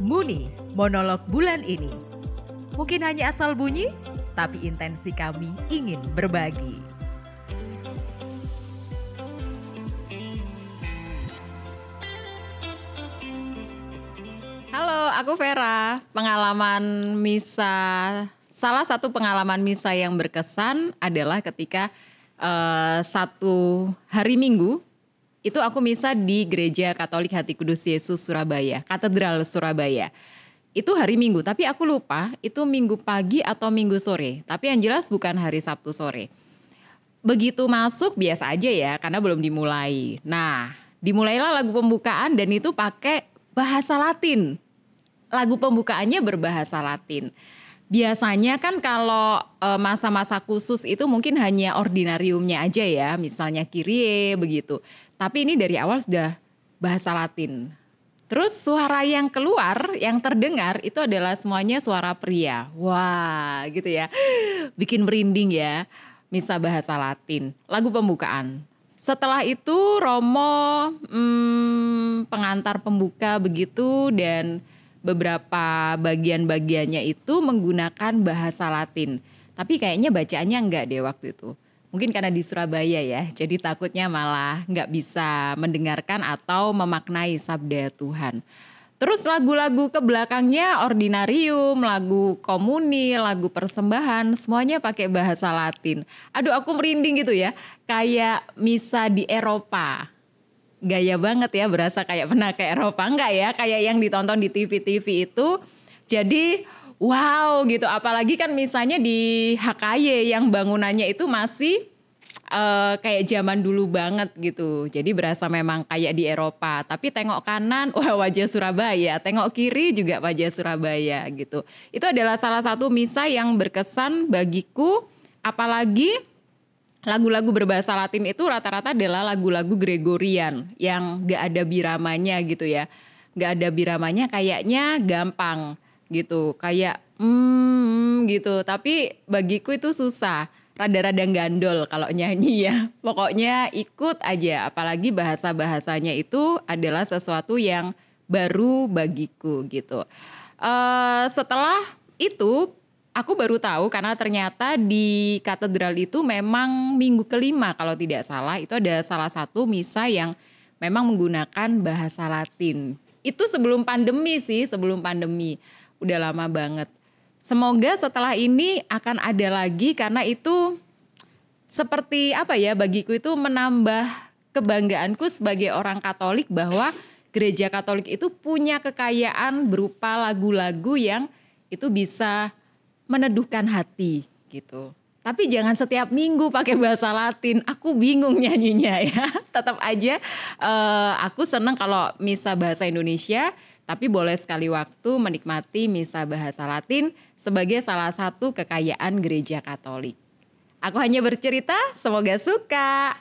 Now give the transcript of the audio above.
Muni, monolog bulan ini. Mungkin hanya asal bunyi, tapi intensi kami ingin berbagi. Halo, aku Vera. Pengalaman misa, salah satu pengalaman misa yang berkesan adalah ketika uh, satu hari Minggu itu aku misa di Gereja Katolik Hati Kudus Yesus Surabaya, Katedral Surabaya. Itu hari Minggu, tapi aku lupa itu Minggu pagi atau Minggu sore. Tapi yang jelas bukan hari Sabtu sore. Begitu masuk biasa aja ya, karena belum dimulai. Nah, dimulailah lagu pembukaan dan itu pakai bahasa Latin. Lagu pembukaannya berbahasa Latin. Biasanya kan kalau eh, masa-masa khusus itu mungkin hanya ordinariumnya aja ya, misalnya Kyrie begitu. Tapi ini dari awal sudah bahasa Latin. Terus suara yang keluar, yang terdengar itu adalah semuanya suara pria. Wah, gitu ya. Bikin merinding ya. Misa bahasa Latin. Lagu pembukaan. Setelah itu Romo hmm, pengantar pembuka begitu dan beberapa bagian-bagiannya itu menggunakan bahasa Latin. Tapi kayaknya bacaannya enggak deh waktu itu. Mungkin karena di Surabaya ya, jadi takutnya malah nggak bisa mendengarkan atau memaknai sabda Tuhan. Terus lagu-lagu ke belakangnya ordinarium, lagu komuni, lagu persembahan, semuanya pakai bahasa Latin. Aduh aku merinding gitu ya, kayak misa di Eropa. Gaya banget ya, berasa kayak pernah ke Eropa. Enggak ya, kayak yang ditonton di TV-TV itu. Jadi wow gitu apalagi kan misalnya di HKY yang bangunannya itu masih uh, kayak zaman dulu banget gitu. Jadi berasa memang kayak di Eropa. Tapi tengok kanan, wah wajah Surabaya. Tengok kiri juga wajah Surabaya gitu. Itu adalah salah satu misa yang berkesan bagiku. Apalagi lagu-lagu berbahasa Latin itu rata-rata adalah lagu-lagu Gregorian yang gak ada biramanya gitu ya. Gak ada biramanya kayaknya gampang gitu. Kayak hmm gitu. Tapi bagiku itu susah. Rada-rada gandol kalau nyanyi ya. Pokoknya ikut aja. Apalagi bahasa bahasanya itu adalah sesuatu yang baru bagiku gitu. Uh, setelah itu aku baru tahu karena ternyata di katedral itu memang minggu kelima kalau tidak salah. Itu ada salah satu misa yang memang menggunakan bahasa Latin. Itu sebelum pandemi sih sebelum pandemi. Udah lama banget. Semoga setelah ini akan ada lagi karena itu seperti apa ya bagiku itu menambah kebanggaanku sebagai orang Katolik bahwa gereja Katolik itu punya kekayaan berupa lagu-lagu yang itu bisa meneduhkan hati gitu. Tapi jangan setiap minggu pakai bahasa Latin. Aku bingung nyanyinya ya. Tetap aja uh, aku seneng kalau misa bahasa Indonesia tapi boleh sekali waktu menikmati misa bahasa Latin sebagai salah satu kekayaan gereja Katolik. Aku hanya bercerita, semoga suka.